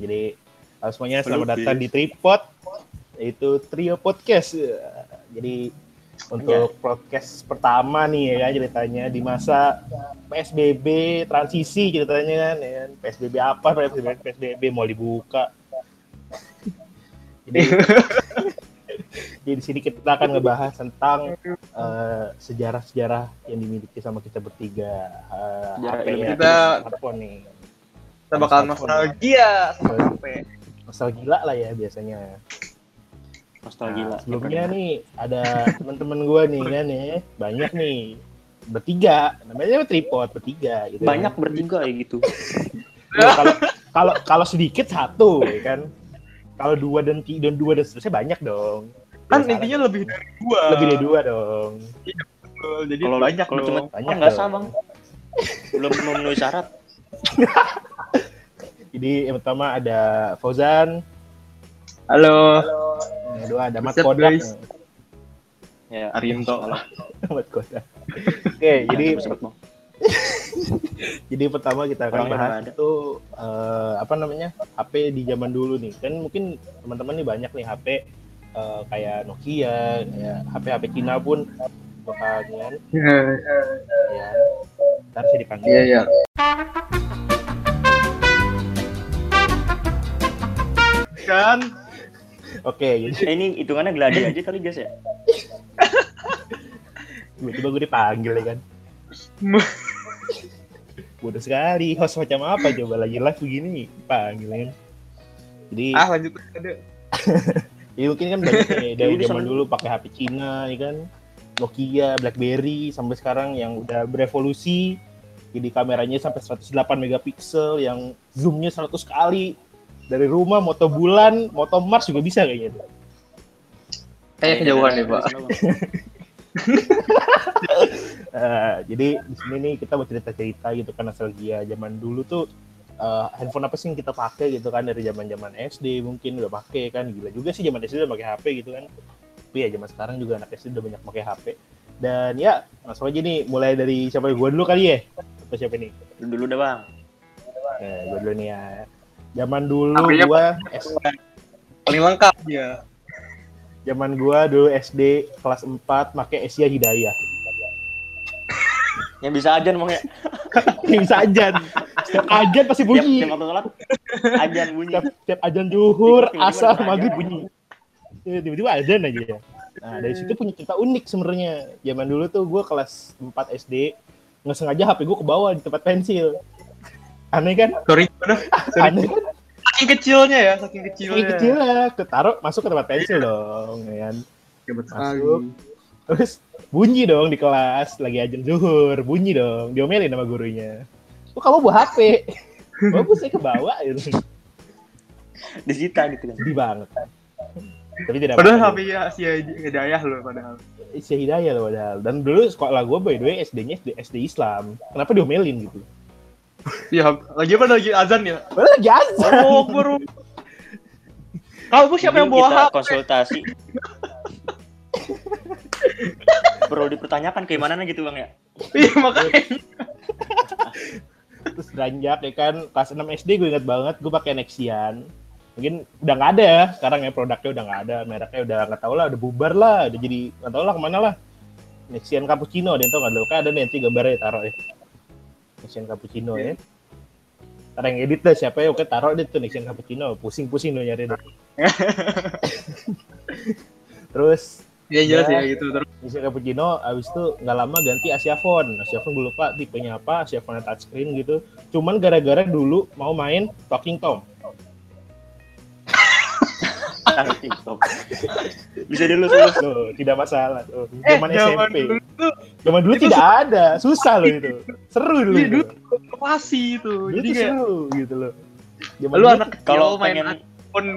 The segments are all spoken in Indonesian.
Jadi halo semuanya selamat datang di Tripod yaitu Trio Podcast. Jadi untuk podcast pertama nih ya kan ceritanya di masa PSBB transisi ceritanya kan ya. kan. PSBB apa PSBB, PSBB mau dibuka. Jadi jadi di sini kita akan ngebahas tentang eh, sejarah-sejarah yang dimiliki sama kita bertiga. Uh, HP ya, kita- smartphone nih. Kita bakal nostalgia sama HP. Nostalgia lah ya biasanya. Nostalgia. Nah, sebelumnya nih ada teman-teman gue nih kan ya, banyak nih bertiga, namanya tripod bertiga gitu. Banyak bertiga ya gitu. Ya, kalau kalau kalau sedikit satu ya kan. Kalau dua dan tiga dan dua dan seterusnya banyak dong. kan Biasa intinya lebih dari dua lebih dari dua dong. Betul, jadi Kalau banyak kalau dong cuma Banyak oh, nggak bang. Belum memenuhi syarat. Jadi yang pertama ada Fauzan, halo yang kedua ada Mat Kodak. Ya. Arianto Salah. Mat Kodak. Oke, jadi. Jadi pertama kita akan Orangnya bahas itu eh, apa namanya HP di zaman dulu nih. Kan mungkin teman-teman nih banyak nih HP eh, kayak Nokia, kayak HP HP Cina pun bakal kan ya. Ntar saya dipanggil. iya iya kan Oke, jadi Eh, ini hitungannya gladi aja kali guys ya. tiba-tiba gue dipanggil ya kan. Bodoh sekali, host macam apa coba lagi live begini panggil ya kan. Jadi ah lanjut ada Ya mungkin kan banyak nih dari zaman sama- dulu pakai HP Cina ya kan. Nokia, BlackBerry sampai sekarang yang udah berevolusi. Jadi kameranya sampai 108 megapiksel yang zoomnya 100 kali. Dari rumah, moto bulan, moto Mars juga bisa kayaknya. tuh. kayak kejauhan nih pak. Eh, jadi di sini nih kita mau cerita-cerita gitu kan nostalgia zaman dulu tuh eh, handphone apa sih yang kita pakai gitu kan dari zaman-zaman SD mungkin udah pakai kan gila juga sih zaman SD udah pakai HP gitu kan. Tapi ya zaman sekarang juga anak SD udah banyak pakai HP dan ya langsung aja nih mulai dari siapa? Gue dulu kali ya? Atau siapa nih? Lu Dulu dah bang. eh, gue dulu nih ya zaman dulu HP-nya gua S- paling lengkap dia zaman gua dulu SD kelas 4 pakai Asia Hidayah Yang bisa ajan bang ya. bisa ajan setiap ajan pasti bunyi tiap waktu sholat ajan bunyi. tiap, tiap ajan zuhur, asar, maghrib bunyi. Ya, Tiba-tiba ajan aja ya. Nah, dari situ punya cerita unik sebenarnya. Zaman dulu tuh gue kelas 4 SD, nggak sengaja HP gue ke bawah di tempat pensil. Aneh kan? sorry mana sorry Aneh kan? saking kecilnya ya saking kecilnya Kayak kecil lah, ketaruh masuk ke tempat pensil dong, ya kan? Masuk. Terus bunyi dong di kelas, lagi ajan zuhur, bunyi dong, diomelin sama gurunya. Kok kamu bawa HP? Bagus saya ke bawah gitu. Disita gitu kan. Sedih banget. Tapi tidak padahal. HP ya si hidayah loh padahal Isi hidayah loh padahal. Dan dulu sekolah gue by the way SD-nya SD, SD Islam. Kenapa diomelin gitu? Iya, lagi apa lagi azan ya? Lagi azan. Oh, baru. Kamu siapa yang Jadi bawa kita HP? konsultasi. Perlu dipertanyakan keimanannya gitu bang ya. Iya, makanya. Terus beranjak ya kan kelas 6 SD gue ingat banget gue pakai Nexian. Mungkin udah nggak ada ya sekarang ya produknya udah nggak ada, mereknya udah nggak tahu lah, udah bubar lah, udah jadi nggak tahu lah ke mana lah. Nexian Cappuccino, ada yang tau nggak? Kayak ada nih nanti gambarnya taruh ya. Nexian Cappuccino ya. Ntar yang edit deh siapa ya, oke taruh deh tuh Nexian Cappuccino, pusing-pusing lo nyari deh. Terus Iya jelas Ya. ya gitu terus. Nexian Cappuccino abis itu nggak lama ganti Asia Phone. Asia Phone gue lupa tipenya apa, Asia Phone touchscreen gitu. Cuman gara-gara dulu mau main Talking Tom. Bisa dulu. Loh, tidak masalah. Tuh. Eh, Zaman zaman SMP. dulu Zaman dulu tidak ada. Susah loh itu. Seru dulu. Iya, itu. dulu inovasi itu. Dulu Jadi tuh kayak seru gitu loh. Zaman lu dulu anak Kalau main pengen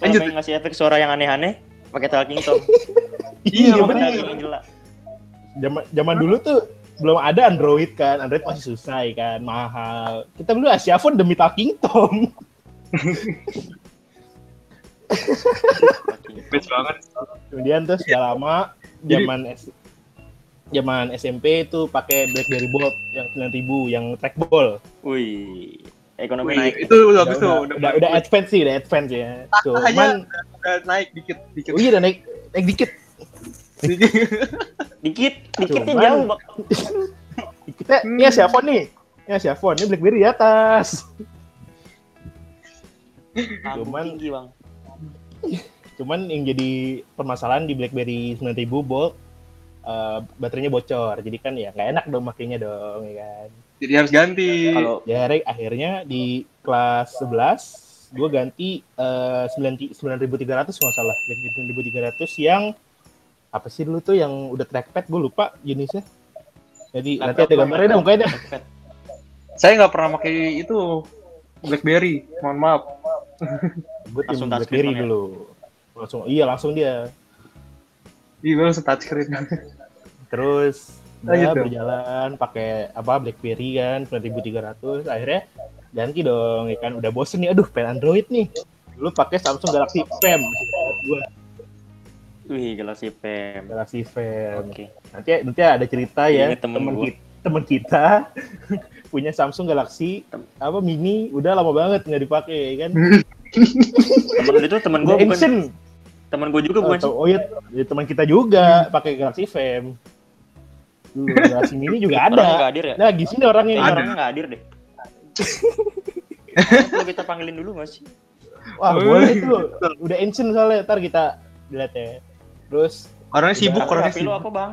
Lanjut. pengen ngasih efek suara yang aneh-aneh, pakai talking tom. Iya, Iya, yang jelas. Zaman zaman dulu tuh belum ada Android kan. Android masih susah ya kan, mahal. Kita dulu Asia Phone demi Talking Tom. best banget. Kemudian terus gak lama zaman S zaman SMP itu pakai BlackBerry Bold yang 9000 yang trackball. Wih, Ekonomi Wih, naik. itu udah bagus tuh, udah, udah udah, udah advance sih, udah advance ya. aja Cuman, udah naik dikit dikit. oh iya udah naik, naik dikit. Dikit, dikitnya Cuman- jauh, Bang. Kita, ini si iPhone nih. Ini si iPhone, ini BlackBerry di atas. Cuman- tinggi, Bang. Cuman yang jadi permasalahan di BlackBerry 9000 volt, eh, baterainya bocor. Jadi kan ya nggak enak dong makainya dong, ya kan. Jadi harus ganti. Kalau Ya akhirnya- di kelas 11 gue ganti eh, 9 9300 nggak salah BlackBerry 9300 yang apa sih dulu tuh yang udah trackpad gue lupa jenisnya jadi nanti ada gambarnya dong kayaknya. Saya nggak pernah pakai itu BlackBerry. Mohon maaf. Gue tim Langsung touchscreen BlackBerry bang ya? dulu langsung iya langsung dia Iya, gue langsung touchscreen. terus Ah, dia gitu. berjalan pakai apa BlackBerry kan 9300 akhirnya ganti dong ya kan udah bosen nih aduh pengen Android nih dulu pakai Samsung Galaxy Fam gue Wih, Galaxy Pem. Galaxy Fam Oke. nanti nanti ada cerita ya temen teman gua. kita teman kita punya Samsung Galaxy apa mini udah lama banget nggak dipakai ya kan Temen itu temen gue bukan temen gue juga oh, bukan sih. oh iya ya, teman kita juga pakai Galaxy Fam Galaxy mini juga ada nggak hadir ya? nah di sini orangnya nih. orangnya nggak hadir deh. Perlu kita panggilin dulu nggak sih? wah Oh, boleh tuh udah ancient soalnya ntar kita lihat ya terus Orangnya sibuk, orangnya sibuk. apa bang?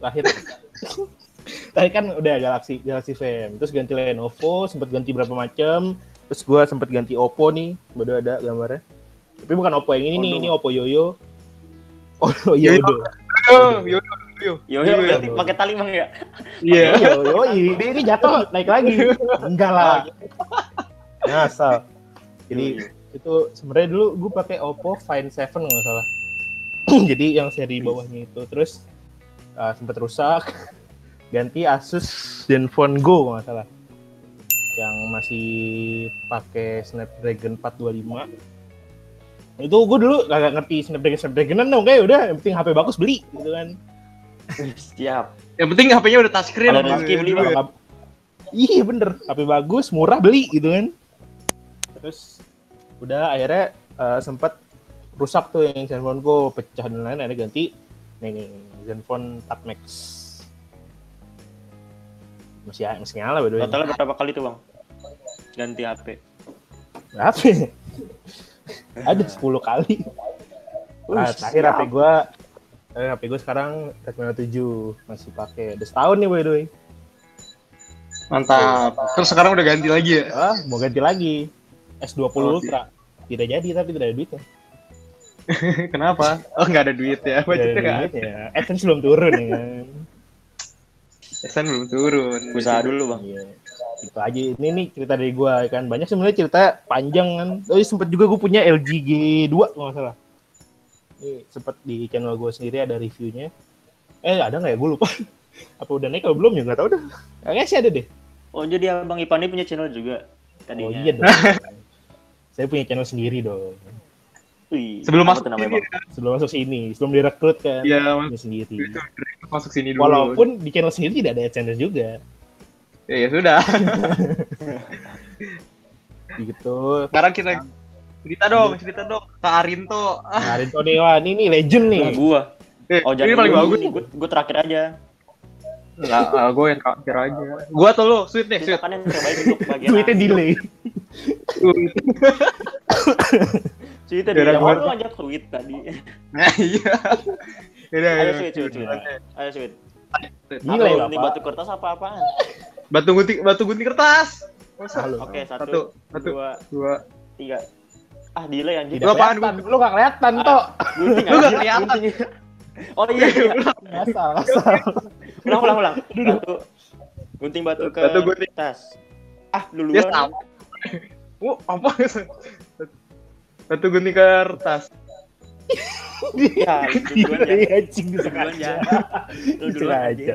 lahir tadi kan udah Galaxy Galaxy Fam terus ganti Lenovo sempat ganti berapa macam terus gua sempat ganti Oppo nih baru ada gambarnya. Tapi bukan Oppo yang ini nih ini Oppo Yoyo. Oh iya Yoyo. udah Yo, yo, yo. Yo, Iya, yo, iya. berarti pakai tali bang ya? Iya. Yoyo ini ini jatuh naik lagi. Enggak lah. Ngasal jadi Yo, yo. itu sebenarnya dulu gue pakai Oppo Find 7 nggak salah. Jadi yang seri bawahnya itu. Terus uh, sempat rusak ganti Asus Zenfone Go kalau nggak salah yang masih pakai Snapdragon 425 itu gue dulu gak ngerti Snapdragon Snapdragonan dong kayak udah yang penting HP bagus beli gitu kan Siap. Yang penting HP-nya udah touchscreen. Kalau rezeki beli, Bang. ya. Iya bener HP bagus murah beli gitu kan terus udah akhirnya uh, sempat rusak tuh yang Zenfone Go pecah dan lain akhirnya ganti nih, nih Zenfone Tab Max masih masih nyala way. Totalnya berapa kali tuh bang? Ganti HP. Berapa? ya? Ada 10 kali. Nah, Wih, terakhir siap. HP gua eh, HP gua sekarang Redmi 7 masih pakai. Udah setahun nih by the way. Mantap. Terus sekarang udah ganti lagi ya? Ah, mau ganti lagi. S20 Oh, Ultra. Tidak jadi tapi tidak ada duitnya. Kenapa? Oh nggak ada duit ya? Budgetnya ada nggak ada. duitnya. AdSense belum turun ya kan. Pesan belum turun. Usaha dulu bang. Iya. Itu aja. Ini nih cerita dari gua kan. Banyak sebenarnya cerita panjang kan. Oh, iya, sempet juga gua punya LG G2 kalau nggak salah. Ini sempet di channel gua sendiri ada reviewnya. Eh ada nggak ya? Gue lupa. Apa udah naik kalau belum ya nggak tahu dah. Kayaknya sih ada deh. Oh jadi abang Ipani punya channel juga tadinya. Oh iya dong. Saya punya channel sendiri dong. Wih, Sebelum apa masuk tuh namanya sini, bang? Sebelum masuk sini, sebelum direkrut kan. Iya, punya sendiri. masuk sini dulu. Walaupun di channel sendiri tidak ada AdSense juga. ya, ya sudah. Gitu. Sekarang kita cerita dong, cerita dong. Kak Arinto. Ah, Nah, Rinto nih, wah ini nih legend nih. Oh, gua. eh, Oh ini jangan paling bagus. Gue, gue terakhir aja. Enggak, gue yang terakhir aja. Gua atau lu? Sweet deh, sweet. Kan yang terbaik untuk bagian Tweetnya akhir. delay. Dia. Oh, gua- lu ajak tweet tadi. Nah, iya. Yaudah, Ayo sweet, sweet, sweet. Ayo sweet. Gila ya, Ini batu kertas apa apaan? Batu gunting, batu gunting kertas. Masa? Halo. Oke, Satu, satu, satu, dua, dua. tiga. Ah, delay anjir. Tidak Lu apaan, lu gak kelihatan, Tok. Lu anjir, kelihatan. gunting. Oh iya, iya. Asal, asal. ulang, ulang, ulang. Batu. Gunting batu ke Batu gunting. kertas. Ah, Dia duluan. sama. Oh, apa? Batu gunting kertas. Ya, ya. Iya, anjing Lu duluan disengaja. ya. Lu duluan Disengaja. aja.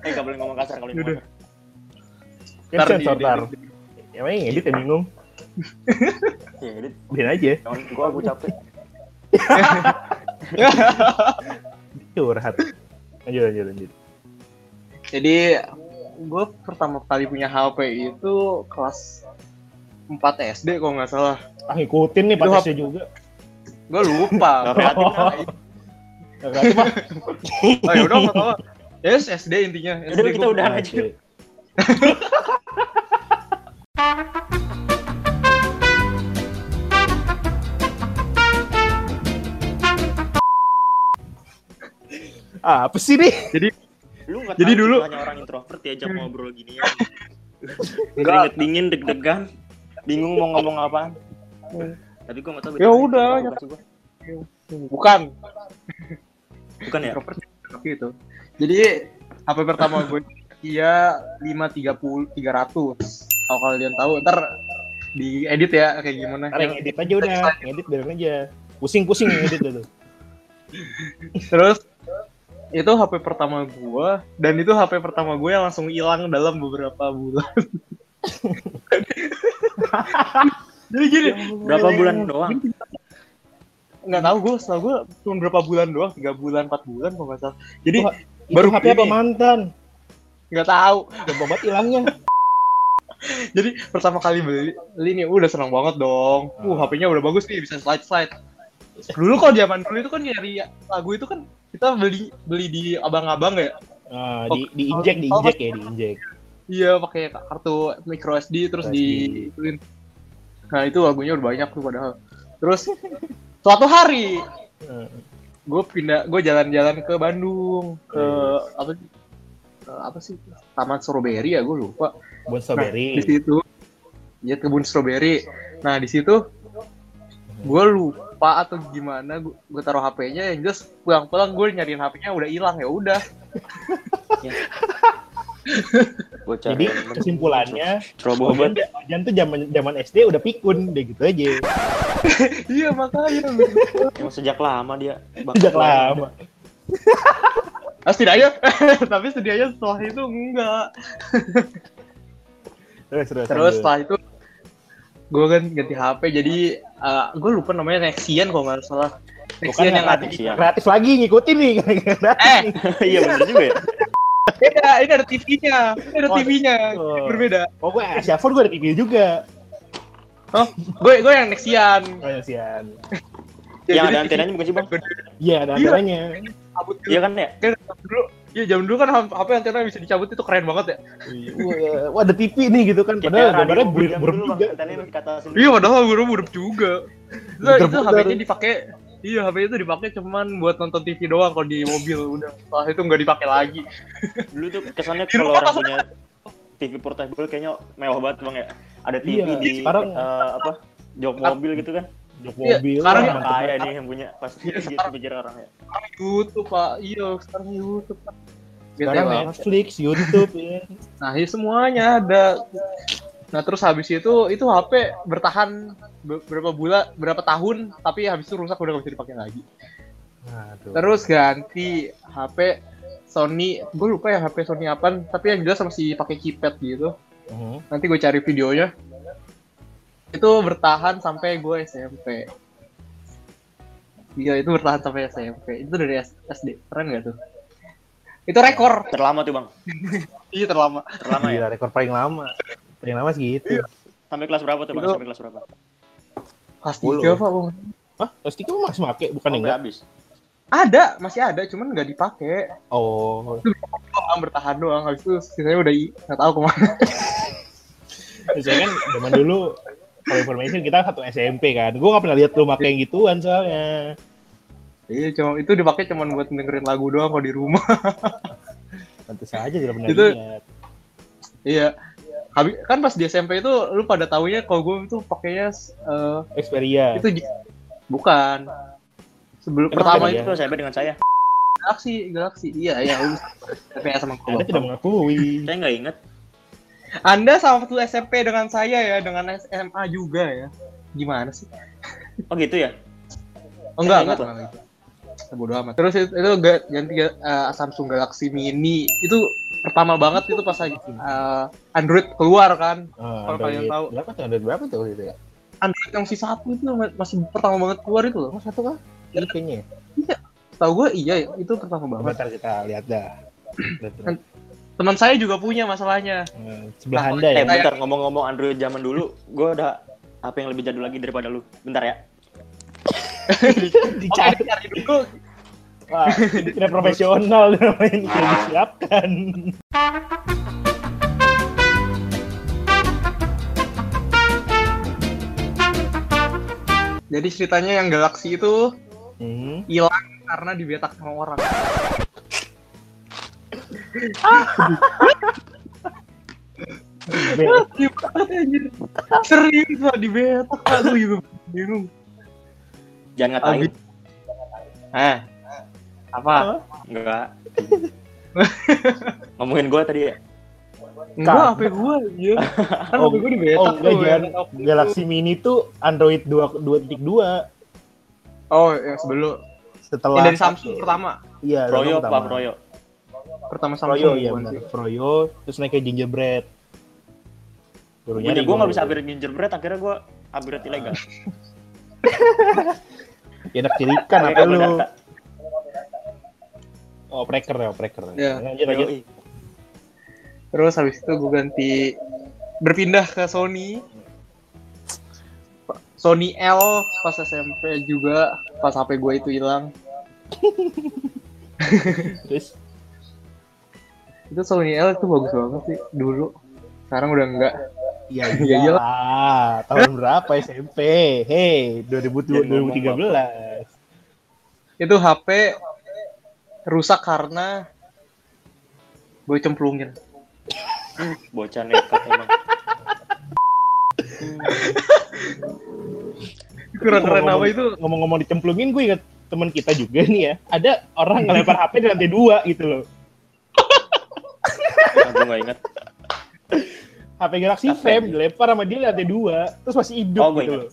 Eh, gak boleh ngomong kasar kalau ini. Kan di- sensor, tar. Emang yang edit yang bingung. Ya, edit. Biarin aja. Gua, gua capek. Curhat. Lanjut, lanjut, lanjut. Jadi gue pertama kali punya HP itu kelas 4 SD kalau nggak salah. Ah ngikutin nih patisnya juga. Gue lupa. Nggak kreatif, Oh. Nggak kreatif, Pak. oh ya udah nggak tahu. Yes, SD intinya. Udah, SD kita gua- udah aja. Ah, apa sih nih? Lu nggak Jadi tahu dulu- hanya orang introvert diajak ngobrol gini ya. Keringet dingin, deg-degan, bingung mau ngomong apaan. Tapi gua nggak tahu. Ya udah. Bukan. Bukan ya? Tapi itu. Jadi HP pertama gue Kia 530 300. Kalau kalian tahu ntar di edit ya kayak gimana. Ntar yang edit aja udah, ngedit biarin aja. Pusing-pusing yang edit tuh. Terus itu HP pertama gua dan itu HP pertama gue yang langsung hilang dalam beberapa bulan. Jadi gini, Berapa bulan doang? nggak tahu gue, setahu gue cuma berapa bulan doang, tiga bulan, empat bulan kalau nggak salah. Jadi Wah, baru HP apa ini. mantan? nggak tahu. Gampang banget hilangnya. Jadi pertama kali beli, beli nih, udah senang banget dong. Uh, Ah. HP-nya udah bagus nih, bisa slide slide. Dulu kalau zaman dulu itu kan nyari lagu itu kan kita beli beli di abang-abang ya. Nah, di diinjek, diinjek ya, diinjek. Iya pakai kartu micro SD terus di. Nah itu lagunya udah banyak tuh padahal. Terus suatu hari Nah, gue pindah, gue jalan-jalan ke Bandung ke apa sih? Ke apa sih? Taman Strawberry ya gue lupa. Bon Nah, di strawberry. situ, ya kebun strawberry. Nah di situ gue lupa atau gimana gue taruh HP-nya yang jelas pulang-pulang gue nyariin HP-nya udah hilang ya udah. Bocah Jadi kesimpulannya, ceroboh Ojan, banget. Ojan tuh zaman zaman SD udah pikun, deh gitu aja. iya makanya. Emang sejak lama dia. Sejak lama. Ah, setidaknya, tapi setidaknya setelah itu enggak. Terus terus. Terus setelah itu gue kan ganti HP jadi gue lupa namanya Nexian kalau nggak salah. Nexian yang Nexian. kreatif lagi ngikutin nih. eh Iya bener juga ya. Beda ini ada TV-nya ini ada Oh, TV-nya oh. berbeda Oh, gue Asia Phone gue ada TV juga. oh gue gue yang Nexian Oh, sian. Ya, Yang ada antenanya bukan sih bang? Iya, ada Iya. antenanya. Iya kan ya? kan dulu Iya zaman dulu kan HP antena bisa dicabut itu keren banget ya. Wah, Wah, ada TV nih gitu kan. Padahal gambarnya burem juga. Iya padahal gue burup juga. Itu. HP-nya dipakai Iya, HP itu dipakai cuman buat nonton TV doang kalau di mobil udah. Setelah itu nggak dipakai lagi. Dulu tuh kesannya kalau orang punya TV portable kayaknya mewah banget bang ya. Ada TV Iya, di sekarang- eh, apa jok mobil gitu kan. Jok Iya, mobil. sekarang Orang mantep kaya nih yang punya pasti Iya, gitu pikir orang ya. YouTube pak, iya sekarang YouTube Sekarang. Netflix, YouTube ya. Nah, ini semuanya ada. Nah, terus habis itu itu HP bertahan be- berapa bulan, berapa tahun, tapi habis itu rusak udah gak bisa dipakai lagi. Aduh. Terus ganti HP Sony, gue lupa ya HP Sony apa, tapi yang jelas masih pakai keypad gitu. Mhm. Nanti gue cari videonya. Itu bertahan sampai gue SMP. Iya, itu bertahan sampai SMP. Itu dari SD. Keren gak tuh? Itu rekor. Terlama tuh bang. Iya, terlama. Terlama ya. Gila, rekor paling lama. Paling lama segitu. Sampai kelas berapa tuh bang? Sampai kelas berapa? Kelas Sepuluh. 3, Pak. Bang. Hah? Terus itu masih make, bukan Sampai enggak? habis. Ada, masih ada, cuman nggak dipakai. Oh, Doang, bertahan doang. Habis itu sisanya udah nggak tahu ke mana. Biasanya kan zaman dulu kalau information kita satu SMP kan. Gue gak pernah lihat lu make yang gituan soalnya. Iya, cuma itu dipakai cuman buat dengerin lagu doang kalau di rumah. Tentu saja tidak pernah Itu- lihat. iya. Habis kan pas di SMP itu lu pada taunya kalau gue itu pakainya eh, Xperia. itu bukan. Sebelum Emang pertama itu gitu SMP dengan saya. Galaxy, Galaxy. Iya, iya, lu TPS sama Anda gua. tidak mengakui. Saya nggak inget. Anda sama satu SMP dengan saya ya, dengan SMA juga ya. Gimana sih? Oh gitu ya? Oh enggak, Saya enggak. enggak. Bodo amat. Terus itu, itu ga- ganti uh, Samsung Galaxy Mini. Itu pertama banget itu pas lagi uh, Android keluar kan. Ah, Kalau kalian tahu. Berapa tuh? Android berapa tuh itu ya? Android yang si satu itu ma- masih pertama banget keluar itu loh. Oh, satu kah? Iya kayaknya. ya. Tahu gue iya itu pertama banget. Bentar kita lihat dah. Teman saya juga punya masalahnya. Eh, sebelah Nah, anda Eh ya. bentar ngomong-ngomong Android zaman dulu, gue udah apa yang lebih jadul lagi daripada lu. Bentar ya. Dicari. cari dulu. Wah, ini tidak profesional namanya ini tidak disiapkan. Jadi ceritanya yang Galaxy itu Hmm. hilang karena dibetak sama orang. Serius lah dibetak. Gue juga bingung. Jangan ngatain. Abi- Eh, apa? Enggak. Ngomongin gue tadi ya. Enggak, HP gue iya. Kan Oh, HP gue dibetak oh, enggak, tuh, Jan. ya. Galaxy Mini tuh Android 2 2.2 Oh, yang sebelum. setelah Yang dari Samsung pertama. Iya, Proyo pertama. Proyo? Pertama Samsung. Froyo ya bukan benar. sih? Froyo terus naik ke gingerbread. Baru Punya nyari gue nggak bisa upgrade gingerbread, akhirnya gue upgrade ilegal. Ya enak cirikan apa kabel lu? Oh, breaker ya, breaker. Iya. Lanjut lanjut. Terus habis itu gue ganti berpindah ke Sony. Sony L pas SMP juga pas HP gue itu hilang. Terus Itu Sony L itu bagus banget sih dulu. Sekarang udah enggak. Iya Iya, iya tahun berapa SMP? Hei, 2002 Jangan ngomong, 2013. Itu HP rusak karena gue cemplungin. Bocah nekat emang. Keren-keren apa Ngomong-ngomong- itu? Ngomong-ngomong dicemplungin, gue inget teman kita juga nih ya. Ada orang ngelempar HP di lantai dua gitu loh. Aku nggak inget. HP Galaxy ini? dilempar sama dia di lantai dua, terus masih hidup Oh, gue gitu loh.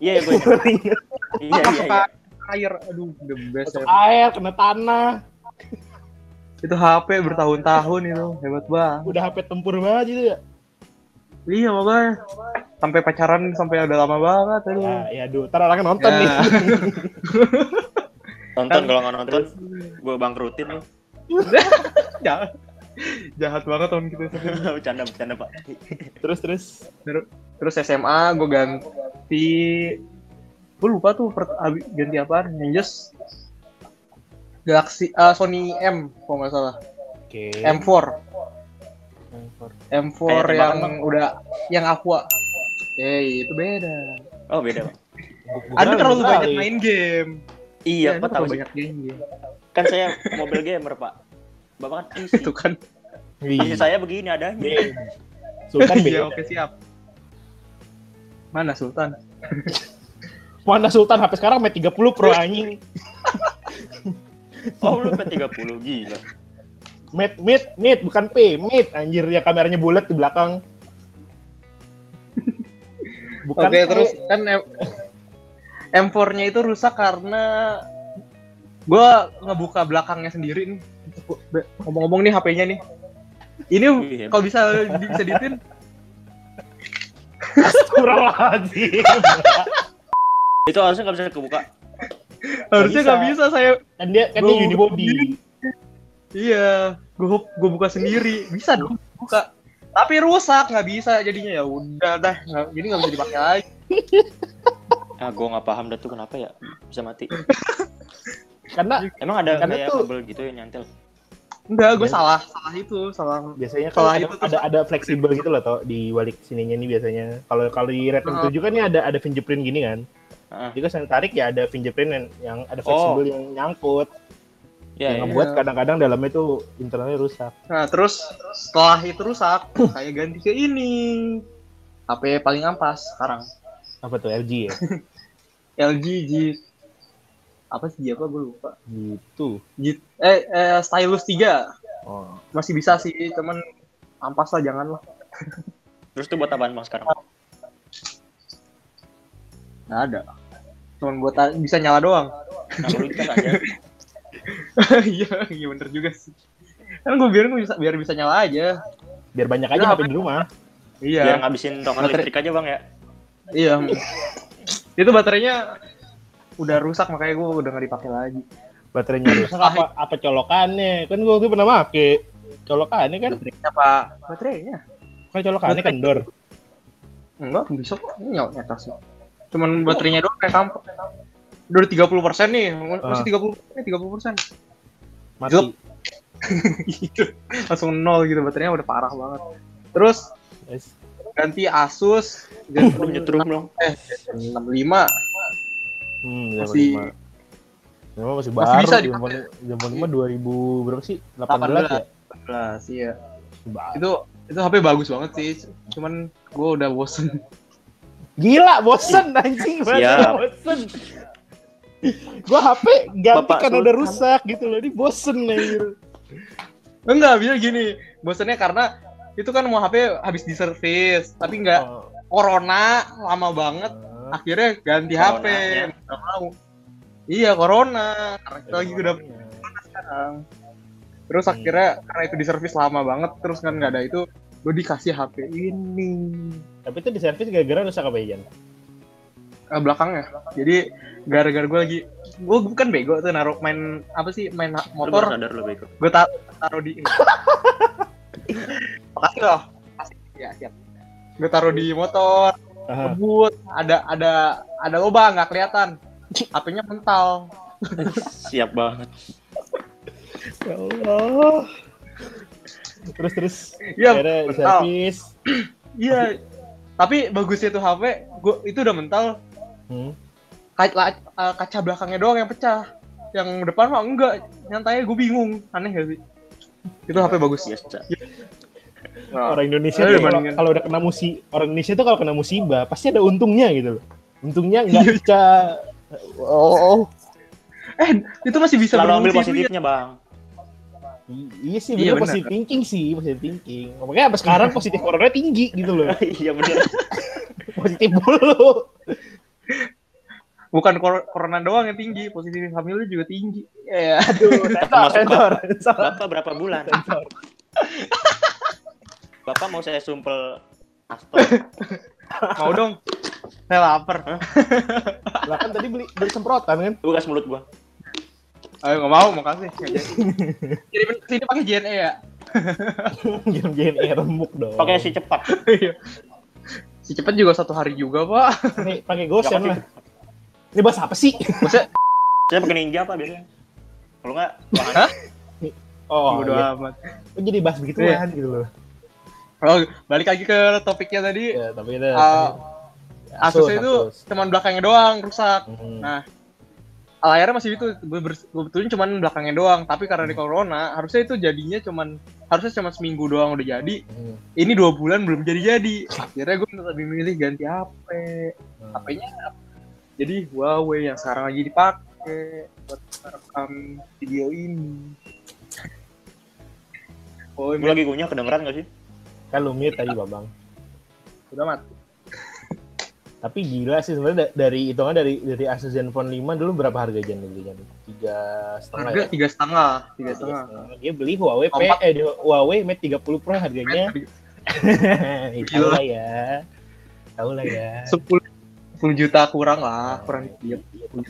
Iya, gue inget. Iya, iya, Masuk iya. air, aduh the best. Masuk ya. air, kena tanah. Itu HP bertahun-tahun itu, hebat banget. Udah HP tempur banget gitu ya. Iya makanya. Sampai pacaran sampai udah lama banget aduh. Ya, ya aduh, ntar orang nonton Ya. nih. Nonton kalau nggak nonton, gue bangkrutin lu. jahat. Banget tahun kita. bercanda, bercanda pak. terus terus. Terus SMA gue ganti gue lupa tuh per, ganti apaan yang just Galaxy ah, Sony M kalau nggak salah Oke. M4 M4 Kayak tembakan, yang Bang. udah yang aqua eh itu beda Oh beda pak. Anda terlalu banyak main game Iya, Anda pak tahu banyak game game Kan saya mobil gamer pak. Bapak kan PC. itu kan PC saya begini adanya. Iya. Sultan Iya beda. oke siap mana Sultan Mana Sultan HP sekarang Mate 30 Pro anjing. Oh lu P30 gila. Mate Mate Mate bukan P, Mate anjir ya kameranya bulat di belakang. Bukan Oke, P. terus kan M- M4-nya itu rusak karena gua ngebuka belakangnya sendiri nih. Ngomong-ngomong nih HP-nya nih. Ini Iya. kalau bisa bisa ditin Astagfirullahaladzim. Itu harusnya nggak bisa kebuka. harusnya nggak bisa saya. Kan dia kan dia unibody. Iya, gua gua buka sendiri. Bisa dong buka. Tapi rusak nggak bisa jadinya ya udah dah jadi nggak bisa dipakai lagi. Ah, gue nggak paham dah tuh kenapa ya bisa mati. Karena Emang ada Karena kayak tuh- kabel gitu yang nyantel. Enggak, gue Ya. salah salah itu salah. biasanya Kalau ada, itu ada ada fleksibel gitu loh toh di balik sininya nih biasanya. Kalau kalau di Redmi Heeh. 7 kan ini ada ada fingerprint gini kan. Jadi kan saya tarik ya ada fingerprint yang, yang ada fleksibel yang nyangkut. Ya, yang ya. ngebuat Iya. kadang-kadang dalamnya tuh internalnya rusak. Nah, terus setelah itu rusak, saya ganti ke ini. HP paling ampas sekarang. Apa tuh LG ya? LG G apa sih apa gue lupa. gitu. G eh, eh stylus 3 Oh. masih bisa sih, cuman ampas lah jangan lah. Terus tuh buat apaan bang sekarang? Nggak ada. Cuman buat bisa nyala doang. Nah, kan aja. Iya, iya bener juga sih. Kan gue biar bisa biar bisa nyala aja. Biar banyak aja HP di rumah. Iya. Biar ngabisin token listrik aja bang ya. Iya. itu baterainya udah rusak makanya gue udah nggak dipakai lagi. Baterainya rusak apa apa colokannya? Kan gua tuh pernah make. colokannya kan Baterainya pak. Baterainya? kan colokannya kendor Enggak, bisa kok. Ini nyala nyata sih. Cuman baterainya doang kayak kampak. Udah 30 persen nih, masih 30 persen, 30 persen. mati gitu. Langsung nol gitu, baterainya udah parah banget. Terus Yes. ganti Asus, ganti nyetrum dong. eh 65. Hmm, Masih- masih Memang masih Masih baru bisa di zaman zaman lima 2000 berapa sih? 18 ya? 18 iya. Baru. Itu itu HP bagus banget sih. Cuman gue udah bosen. Gila, bosen anjing banget bosen. Gua HP ganti Bapak karena udah rusak gitu loh. Ini bosen anjir. Enggak, bisa gini. Bosennya karena itu kan mau HP habis di servis, tapi enggak Oh. corona lama banget. Akhirnya ganti HP. Coronanya. Nggak mau. Iya, corona. Karena kita lagi udah sekarang. Terus Hmm. akhirnya karena itu di servis lama banget, terus kan nggak ada itu, gue dikasih HP ini Tapi itu di servis gara-gara rusak apa ya? Eh, belakangnya. Jadi gara-gara gue lagi, gue bukan bego tuh naruh main apa sih main Lu motor, sadar lu bego. gue tar taruh di. Makasih loh. Ya siap. Gue taruh di motor. Ngebut, ada ada ada lubang nggak kelihatan. HP-nya mental. Siap banget. Ya Allah. Terus terus Iya, akhirnya di mental. servis. Iya. Tapi bagusnya tuh HP, gua itu udah mental. Hmm. Kaca, eh, kaca belakangnya doang yang pecah. Yang depan mah enggak. Nyantanya gue bingung. Aneh gak sih? Itu HP bagus. Biasa. Nah, Orang Indonesia tuh kalau, udah kena musibah, orang Indonesia tuh kalau kena musibah pasti ada untungnya gitu loh. Untungnya nggak pecah. Oh, eh, itu masih bisa Kalau ambil berfungsi, positifnya, Bang. I- iya sih, Iya, bener positif thinking sih, positif thinking. Makanya sampai sekarang positif corona tinggi gitu loh. Iya bener. Positif mulu. Bukan kor- corona doang yang tinggi, positif hamilnya juga tinggi. Ya, Aduh, sensor, sensor. Bapak berapa bulan? sensor. Bapak mau saya sumpel Astor. mau dong. Saya lapar. Lah kan tadi beli beli semprotan kan? Lu gas mulut gua. Ayo nggak mau, makasih. Nggak jadi. Jadi sini pakai JNE ya. Jangan JNE remuk dong. Pakai si cepat. Iya. si cepet juga satu hari juga pak. Nih, pakai Nggak gosen lah. Ini bahas apa sih? Maksudnya, Saya pakai ninja apa biasanya? Kalau enggak, Hah? Oh, bodo iya. amat. Kok jadi bahas begituan gitu loh. Oh, balik lagi ke topiknya tadi. Ya, tapi itu Ah, Asus, Asusnya itu Asus. cuman belakangnya doang rusak. Hmm. Nah, layarnya masih itu betulin cuman belakangnya doang tapi karena di corona harusnya itu jadinya cuman harusnya cuma seminggu doang udah jadi Hmm. ini dua bulan belum jadi jadi akhirnya gue lebih milih ganti HP Hmm. HP-nya jadi Huawei yang sekarang lagi dipakai buat rekam video ini oh lagi gunyah kedengeran gak sih? Kan lu mute tadi, Babang. udah mati Tapi gila sih sebenarnya da- dari hitungan dari dari Asus Zenfone 5 dulu berapa harga Jan dulu Jan? Tiga setengah harga ya? tiga setengah tiga setengah. Dia beli Huawei P, eh di Huawei Mate 30 Pro harganya. Tahu lah ya. Tahu lah ya. sepuluh sepuluh juta kurang lah kurang dikit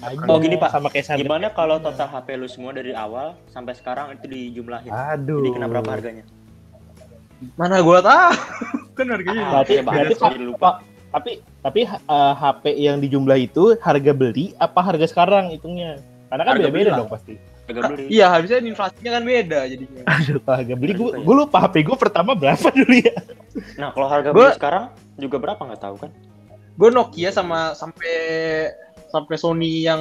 Aja. Oh, gini, Pak. Sama kayak. Gimana kalau total HP lu semua dari awal sampai sekarang itu dijumlahin? Aduh. Jadi kena berapa harganya? Mana gua tahu kan harganya Ah, Berarti, iya, berarti jadi lupa. Tapi tapi eh, HP yang dijumlah itu harga beli apa harga sekarang hitungnya? Karena kan beda-beda dong pasti. Harga beli. iya harusnya inflasinya kan beda jadinya Aduh, harga beli ya. gue lupa HP gue pertama berapa dulu ya? Nah, kalau harga Gua- beli sekarang juga berapa nggak tahu kan? gue Nokia sama sampai sampai Sony yang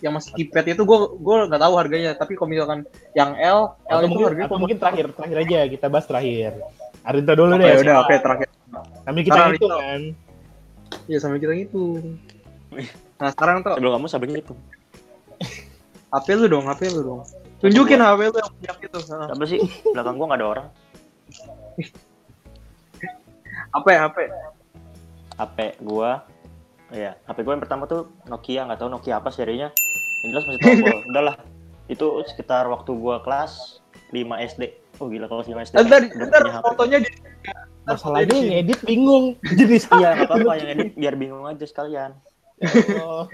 yang masih keypad itu gue gue nggak tahu harganya tapi kalau misalkan yang L L Atau itu mungkin, harganya atau mungkin terakhir terakhir aja kita bahas terakhir. Arinto dulu deh. udah oke terakhir Sambil kita Sekarang hitung kan. ya sampai kita gitu nah sekarang tuh Sebelum kamu sampai itu. HP lu dong HP lu dong tunjukin HP lu yang punya itu Apa sih? Belakang gua nggak ada orang. HP HP HP gua Iya, HP gua yang pertama tuh Nokia, nggak tahu Nokia apa serinya. Yang jelas masih tombol. Udahlah. Itu sekitar waktu gua kelas 5 SD. Oh gila kalau 5 SD. ntar udah ntar fotonya di Masalahnya yang edit bingung. Jadi Iya, nggak apa-apa yang edit biar bingung aja sekalian. Oh,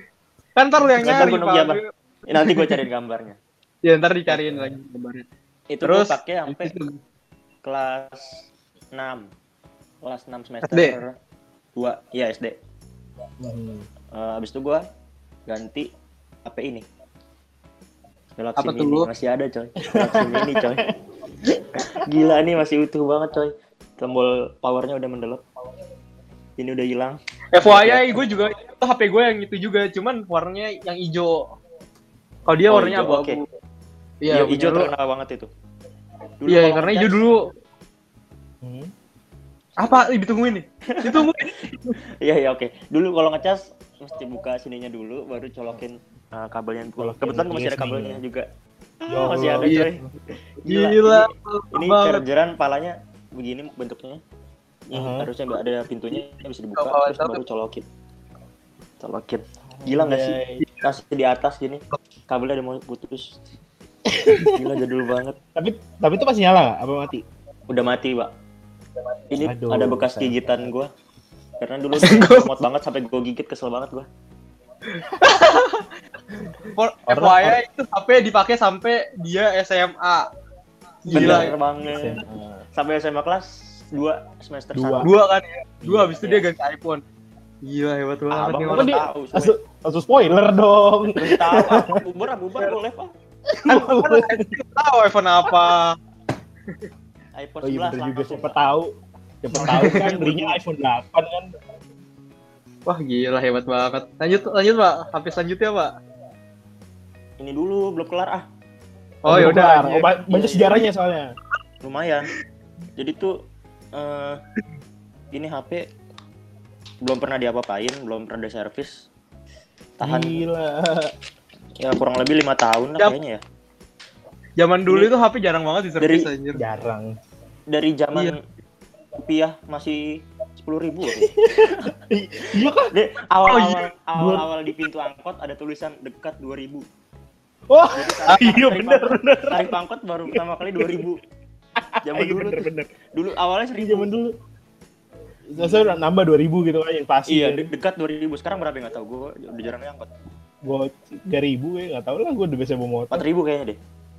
kan ntar lu yang nyari gua Pak. Bang. Ya, nanti gua cariin gambarnya. ya ntar dicariin lagi gambarnya Itu Terus? pakai sampai kelas 6. Kelas 6 semester SD? 2. Iya, SD. Hmm. Eh, habis itu gua ganti HP ini. Galaxy Apa tuh Mini lu? masih ada coy. Galaxy Mini coy. Gila nih masih utuh banget coy. Tombol powernya udah mendelep. Ini udah hilang. FYI gue juga itu HP gue yang itu juga, cuman warnanya yang hijau. Kalau dia Oh, warnanya abu-abu. oke. Iya, Iya, hijau lu- terkenal banget itu. Dulu Iya, karena hijau dulu Hmm. apa? Ih, ditungguin nih. Ditungguin. Iya, iya oke. Dulu kalau ngecas mesti buka sininya dulu baru colokin uh, kabelnya dulu. Kebetulan masih ada kabelnya juga. Ah, masih ada Iya. coy. Gila. Ini, ini banget. chargeran palanya begini bentuknya. Ini Aha. harusnya nggak ada pintunya bisa dibuka Kalau terus baru colokin. Colokin. Gila nggak sih? Kasih di atas gini. Kabelnya udah mau putus. Gila jadul banget. Tapi tapi itu masih nyala nggak? Apa mati? Udah mati, Pak. Ini Aduh, ada bekas gigitan gua. Karena dulu semot banget sampai gua gigit kesel banget gua. For- FYI itu HP dipakai sampai dia SMA. Gila. Bener banget. Sampai SMA kelas 2 semester Dua. 1. Dua kan ya. Dua habis itu Iya. dia ganti iPhone. Gila hebat banget Abang dia- tahu. Langsung, langsung spoiler dong. Tahu, ah, bubar, bubar boleh, Pak. Tahu iPhone apa? iPhone Oh iya 11 bener juga siapa tahu. Siapa tahu kan belinya iPhone 8 kan. Wah gila hebat banget. Lanjut lanjut Pak. HP selanjutnya Pak. Ini dulu belum kelar ah. Oh ya udah. Oh, ba- banyak sejarahnya soalnya. lumayan jadi tuh eh ini HP belum pernah diapa-apain belum pernah diservis tahan Gila. ya kurang lebih lima tahun lah kayaknya ya Zaman dulu Ini- itu HP jarang banget di servis Dari- anjir. Jarang. dari zaman Iya. rupiah masih sepuluh ribu Iya kan? Deh, awal Oh, awal iya. awal awal di pintu angkot ada tulisan dekat 2000 Wah, Jadi tarif- iya tarif bener angkot- bener. tarif angkot baru pertama kali 2000 zaman Iya dulu bener tuh. bener. dulu awalnya Iya seribu zaman dulu. Saya udah nambah 2000 gitu kan yang pasti. iya kan. de- dekat 2000 sekarang berapa nggak tahu gue udah jarang angkot Gue 3000 ya, nggak tahu lah gue udah biasa bawa motor. empat ribu kayaknya deh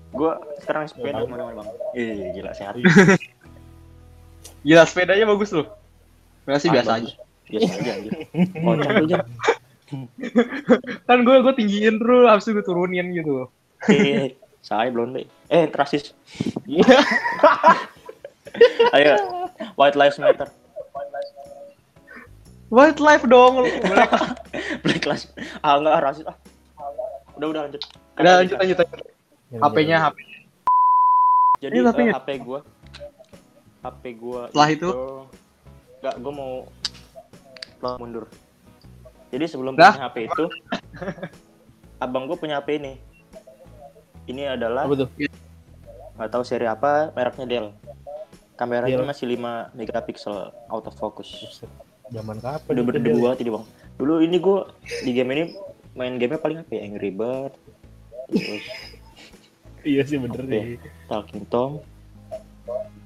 gue sekarang sepeda tahu. mana-mana bang iya gila sehat Gila sepedanya bagus loh. Enggak sih Ah, biasa aja. biasa aja anjir kocak lu Jam. Kan gue gue tinggiin dulu habis itu gue turunin gitu. eh saya belum deh eh trasis Iya. ayo white lives matter White life dong. Boleh. black lives ah enggak rasis ah udah udah lanjut Udah lanjut lanjut lanjut. HP-nya HP. jadi tapi- eh, HP gua HP gua Setelah itu? Enggak gua mau lo mundur jadi sebelum Dah. punya HP itu abang gua punya HP ini ini adalah Apa tuh? nggak tahu seri apa mereknya Dell kameranya Dell. masih 5 megapiksel autofocus Zaman kapan? udah banget ini bang dulu ini gue di game ini main gamenya paling apa ya Angry Bird terus Iya sih bener Oke. nih. Talking Tom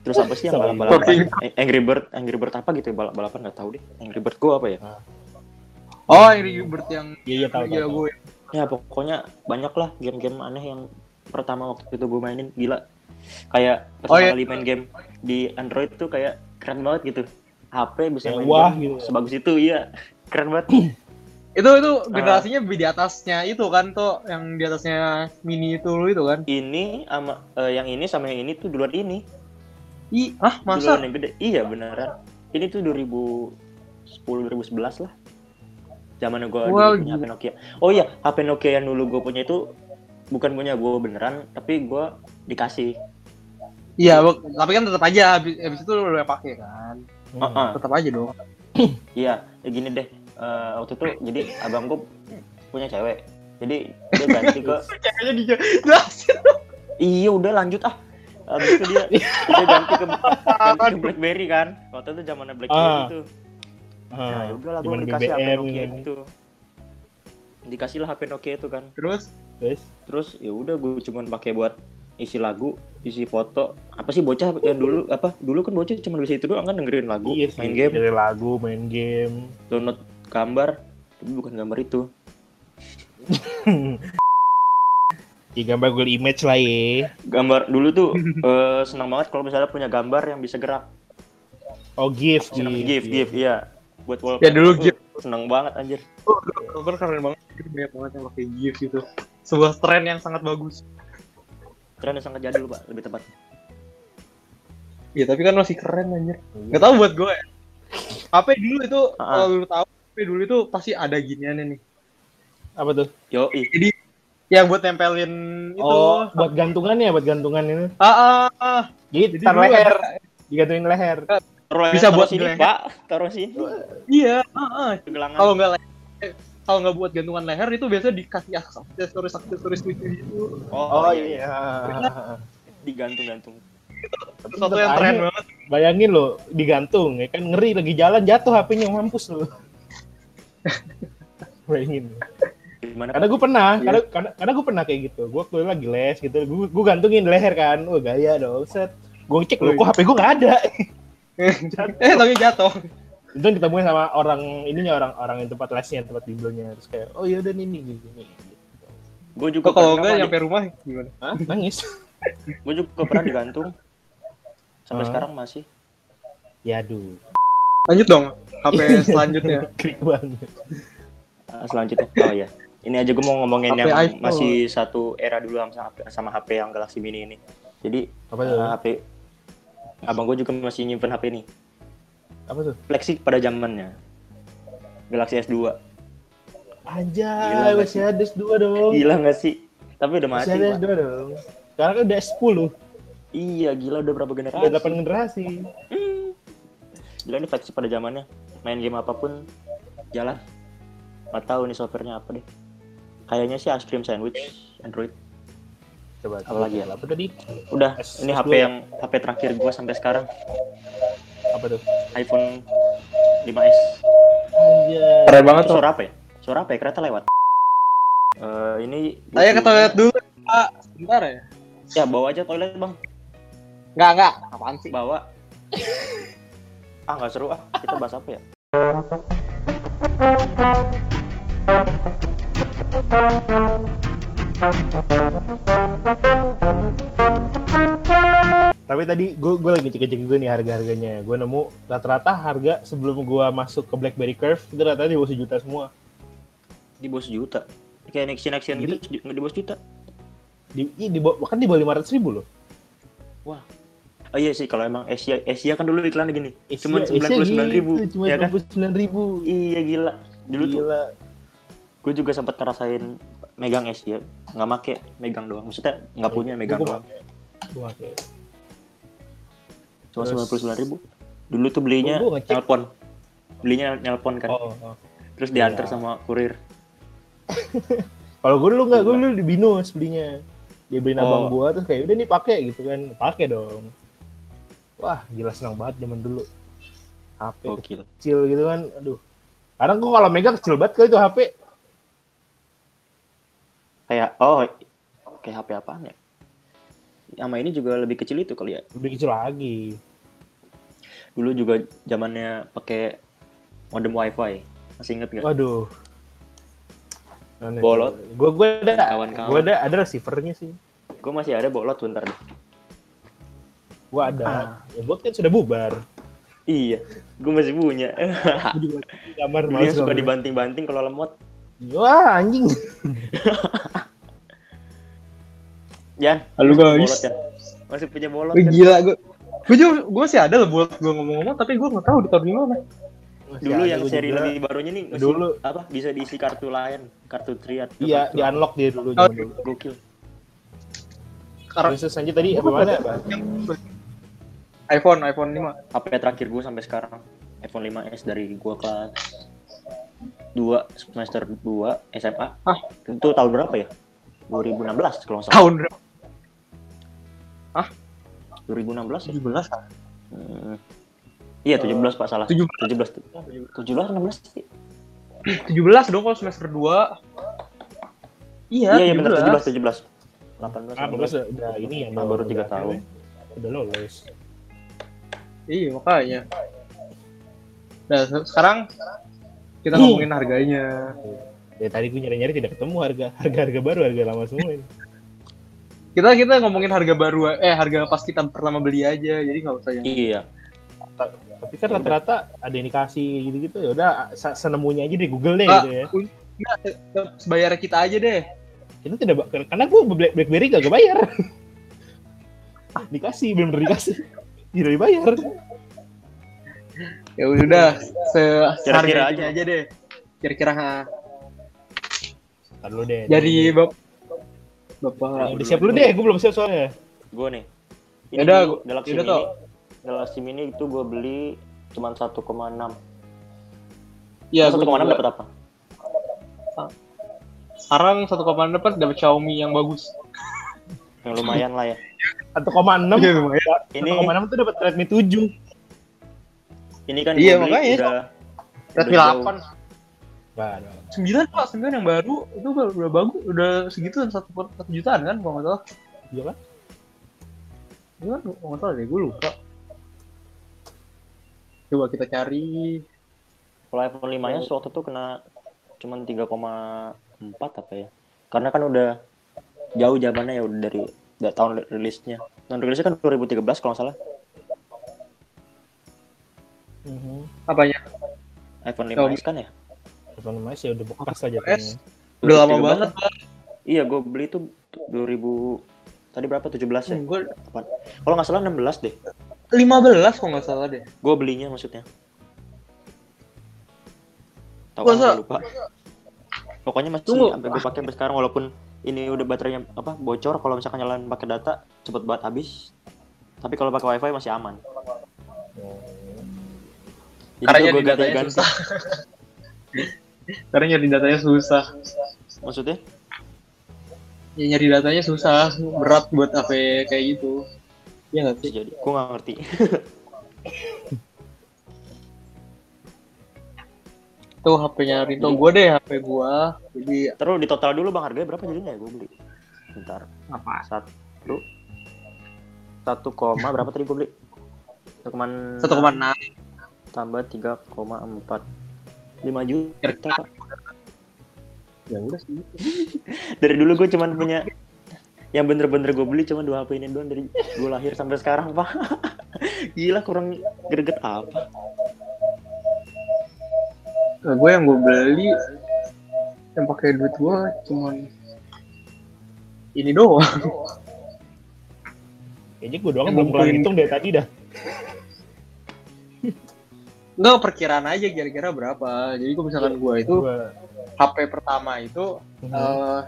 terus apa sih yang balap balapan Angry Bird Angry Bird apa gitu ya balap balapan nggak tahu deh Angry Bird gue apa ya Oh, ini Gilbert yang Iya iya tahu tahu. gue. ya pokoknya banyak lah game-game aneh yang pertama waktu itu gue mainin gila kayak Oh, pertama iya. kali main game di Android tuh kayak keren banget gitu HP bisa main wah game gitu. sebagus itu iya keren banget Itu itu Ah. generasinya di atasnya itu kan tuh yang di atasnya mini itu lu itu kan. ini sama eh, yang ini sama yang ini tuh duluan ini Ih, ah masa? duluan yang gede iya beneran ini tuh 2010 2011 lah zaman gue Wah, punya HP Nokia oh iya HP Nokia yang dulu gue punya itu bukan punya gue beneran tapi gue dikasih Iya, tapi kan tetap aja habis, habis itu lu yang pakai kan. Hmm. Heeh. Tetap aja dong. iya ya gini deh eh, waktu itu jadi abang gue punya cewek jadi dia ganti ke dia jelasin. iya udah lanjut ah Habis itu dia dia ganti ke, ganti ke BlackBerry kan waktu itu zamannya BlackBerry Ah. tuh Ah, Nah, ya udah lah gue dikasih HP BBM Nokia gitu. gitu. Dikasih lah HP Nokia itu kan. Terus Terus Terus ya udah gue cuman pakai buat isi lagu, isi foto. Apa sih bocah yang dulu apa? Dulu kan bocah cuma bisa itu doang kan dengerin lagu, iya sih, main game, dari lagu, main game. download gambar. Tapi bukan gambar itu. Di gambar Google Image lah ya. Gambar dulu tuh eh, senang banget kalau misalnya punya gambar yang bisa gerak. Oh GIF, Senang GIF. GIF, GIF, iya. Buat wallpaper. Ya, dulu GIF. Seneng banget anjir. Oh, keren banget. Banyak banget yang pakai GIF gitu. Sebuah tren yang sangat bagus. Tren yang sangat jadul, Pak, lebih tepat. Iya, tapi kan masih keren anjir. Gak tau buat gue ya. HP dulu itu, Ah. kalau lu tahu, HP dulu itu pasti ada giniannya nih. Apa tuh? Yoi. Yang buat tempelin itu. Oh, buat gantungan ya, buat gantungan ini. Ah, ah, ah. Jadi, Jadi leher, digantungin leher. Taruh Bisa buat sini, leher. Pak. Taruh sini. Iya, ah, ah. Kalau nggak kalau nggak buat gantungan leher itu biasanya dikasih aksesoris aksesoris lucu gitu. Oh, iya. iya. Digantung-gantung. Tapi Sesuatu yang keren banget. Bayangin lo, digantung, ya kan ngeri lagi jalan jatuh HP-nya mampus lo. Bayangin. Gimana? Karena gue pernah, Iya. karena karena, karena gue pernah kayak gitu. Gue waktu lagi les gitu, gue gue gantungin leher kan, wah gaya dong, set. Gue cek lo, Wih. kok HP gue nggak ada. eh, tapi jatuh. Itu ditemuin sama orang ininya orang orang yang tempat lesnya, tempat bimbelnya, terus kayak, oh iya udah nih nih gini. gini. Gue juga Kok kalau pernah, nggak Pak, nyampe rumah gimana? Hah? Nangis? Gue juga pernah digantung. Sampai Hah? sekarang masih. ya aduh, Lanjut dong. HP selanjutnya. krik banget. Ah, selanjutnya. Oh ya. Ini aja gue mau ngomongin HP yang iPhone. masih satu era dulu sama HP, sama HP yang Galaxy Mini ini. Jadi Apa tuh? eh, HP abang gue juga masih nyimpen HP ini. Apa tuh? Flexi pada zamannya. Galaxy S2. Gila Anjay, nggak masih ada S2 dong. Gila nggak sih? Tapi udah mati. Masih ada Pak. S2 dong. Sekarang kan udah S10, Iya, gila udah berapa generasi? udah 8 generasi. Gila ini flexi pada zamannya. Main game apa pun jalan. Gak tahu nih softwarenya apa deh. Kayaknya sih ice cream sandwich Android. Coba. Apa lagi ya? Apa tadi? Udah, S- ini S2 HP yang HP terakhir gua sampai sekarang Apa tuh? iPhone 5s. Anjay. Keren banget tuh. suara apa ya? Suara apa ya? Kereta lewat. Eh ini Saya ke toilet dulu, Pak. Sebentar ya. Ya bawa aja toilet bang. Enggak, enggak. Apaan sih? Bawa. ah nggak seru ah. Kita bahas apa ya? Tapi tadi gue gue lagi cek-cek juga nih harga-harganya. Gue nemu rata-rata harga sebelum gue masuk ke BlackBerry Curve itu rata-rata di bawah sejuta semua. Di bawah sejuta. Kayak Nexian Nexian gitu di bawah sejuta. Di, di bawah, bahkan di bawah lima ratus ribu loh. Oh iya sih kalau emang Asia Asia kan dulu iklannya gini. Asia- Cuma Asia 99.000, gitu, Cuma ya kan? 99 ribu. Iya gila. Dulu tuh Gila. Gue juga sempat ngerasain megang Asia. Nggak make, megang doang. Maksudnya nggak punya megang doang. Cuma sembilan puluh sembilan ribu. Dulu tuh belinya nelpon. Belinya nelpon kan. Oh, oh. Terus diantar Iya. sama kurir. Kalau gue dulu nggak, gue dulu di Binus belinya. Dia beliin Oh. abang gue terus kayak udah nih pakai gitu kan, pakai dong. Wah gila senang banget zaman dulu. HP Gokil. kecil gitu kan, aduh. Sekarang gue kalau megang kecil banget kali itu HP. Kayak oh kayak HP apaan ya? Sama ini juga lebih kecil itu kali ya. Lebih kecil lagi. Dulu juga zamannya pakai modem WiFi. Masih inget nggak? Waduh. Aneh. Bolot. Gue gue ada, gue ada ada receivernya sih. Gue masih ada bolot bentar deh. Gue ada. Ya buat kan sudah bubar. Iya, gue masih punya. Dia males suka dibanting-banting kalau lemot. Wah anjing. Jan, Halo bolot guys. ya. Masih punya bolot Wih, kan? gila gue. Gue juga gue masih ada loh buat gue ngomong-ngomong tapi gue nggak tahu ditaruh di mana. Dulu yang seri juga. lebih barunya nih masih Dulu. apa bisa diisi kartu lain, kartu triad. Iya, kartu di unlock dia dulu Oh, dulu. Gokil. Terus lanjut tadi apa mana? IPhone, iPhone 5. HP terakhir gue sampai sekarang iPhone 5s dari gue kelas 2 semester 2 SMA. Hah? Itu tahun berapa ya? 2016 kalau salah. Tahun berapa? 2016 ya? 17 kan? Hmm. Iya 17 Pak salah. 17. 17. 17 16 sih. 17 dong kalau semester 2. Iya, Iya iya benar 17. 17 17. 18 Ah, 19. udah, ini ya. Ah, baru tiga udah- tahun. Udah lulus. Iya, makanya. Nah, se- sekarang kita Hmm. ngomongin harganya. Ya tadi gue nyari-nyari tidak ketemu harga harga harga baru harga lama semua ini. kita kita ngomongin harga baru eh harga pas kita pertama beli aja jadi nggak usah yang Iya. Tapi kan rata-rata ada yang dikasih gitu-gitu ya udah se- senemunya aja di Google deh Ah, gitu ya. Nggak, se- se- sebayar kita aja deh Itu tidak karena gue Black- BlackBerry gak bayar. dikasih bener dikasih. Tidak dibayar. Ya udah se Kira-kira aja. aja deh kira-kira ha. Dulu deh. dari bap bapak udah siap dulu deh, gue belum siap soalnya. Gue nih. Dulu, gua- Galaxy Mini. Tok. Galaxy Mini itu gue beli cuma 1,6. ya Satu gua 1,6 juga. dapat apa? sekarang 1,6 dapat dapat Xiaomi yang bagus Yang lumayan lah ya. 1,6. Iya, lumayan. Ini 1,6 tuh dapat Redmi 7. Ini kan Iya, makanya. udah Redmi udah jauh. 8 Enggak ada. 9 pak 9 yang baru itu udah, udah bagus udah segitu satu, satu jutaan kan kalau nggak salah Iya kan? Itu kan kalau nggak salah deh gue lupa coba kita cari Kalau iPhone 5 nya waktu itu kena cuma 3,4 apa ya? Karena kan udah jauh zamannya ya udah dari dari tahun rilisnya. Tahun rilisnya kan 2013 kalau nggak salah. Mhm. apanya iPhone Xiaomi. 5s kan ya? iPhone 5 ya udah bekas aja udah lama 2013 banget kan? Iya, gue beli itu 2000 tadi berapa? 17 ya? gue Kalau nggak salah 16 deh. 15 kalau nggak salah deh Gue belinya maksudnya. Tahu Masa? kan lupa. Pokoknya masih Tunggu. sampai gue pakai sampai sekarang walaupun ini udah baterainya apa bocor kalau misalkan nyalain pakai data cepet banget habis. Tapi kalau pakai wifi masih aman. Jadi Karena nyari gue datanya ganti-ganti. susah. karena nyari datanya susah Maksudnya? ya nyari datanya susah berat buat HP kayak gitu Iya nggak Bisa sih jadi. Gue nggak ngerti. tuh HP-nya Rinto gue deh HP gue jadi Terus di total dulu bang harganya berapa jadinya ya gue beli? Bentar. apa Satu. Satu koma berapa tadi gue beli? 1,6 satu koma enam tambah 3,4 5 juta pak. Ya udah sih. Dari dulu gue cuman punya yang bener-bener gue beli cuma dua HP ini doang dari gue lahir sampai sekarang pak. Gila kurang greget apa? Nah, gue yang gue beli yang pakai duit gue cuman ini doang. Kayaknya gue doang Yang belum kelar hitung dari tadi dah. Enggak perkiraan aja kira-kira berapa. Jadi kalau misalkan gue itu Gua- HP pertama itu Mhm. eh